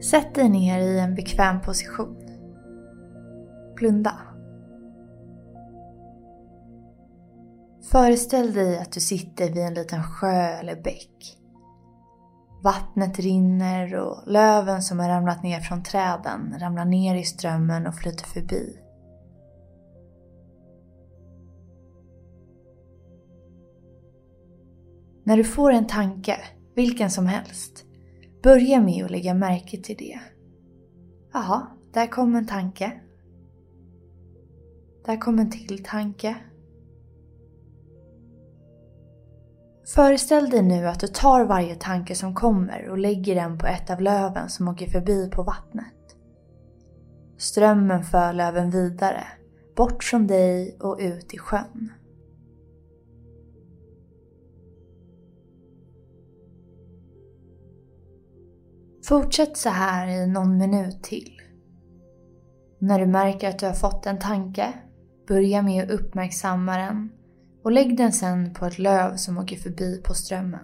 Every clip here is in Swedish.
Sätt dig ner i en bekväm position. Blunda. Föreställ dig att du sitter vid en liten sjö eller bäck. Vattnet rinner och löven som har ramlat ner från träden ramlar ner i strömmen och flyter förbi. När du får en tanke, vilken som helst, börja med att lägga märke till det. Jaha, där kom en tanke. Där kom en till tanke. Föreställ dig nu att du tar varje tanke som kommer och lägger den på ett av löven som åker förbi på vattnet. Strömmen för löven vidare, bort från dig och ut i sjön. Fortsätt så här i någon minut till. När du märker att du har fått en tanke, börja med att uppmärksamma den och lägg den sen på ett löv som åker förbi på strömmen.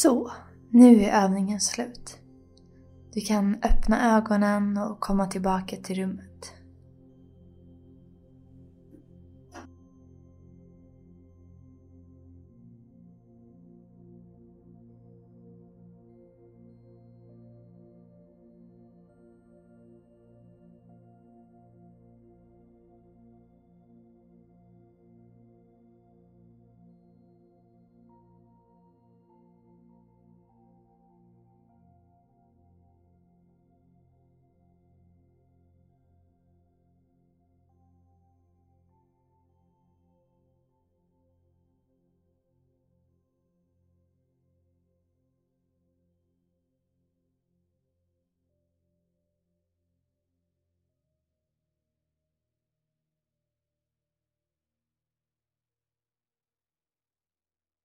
Så, nu är övningen slut. Du kan öppna ögonen och komma tillbaka till rummet.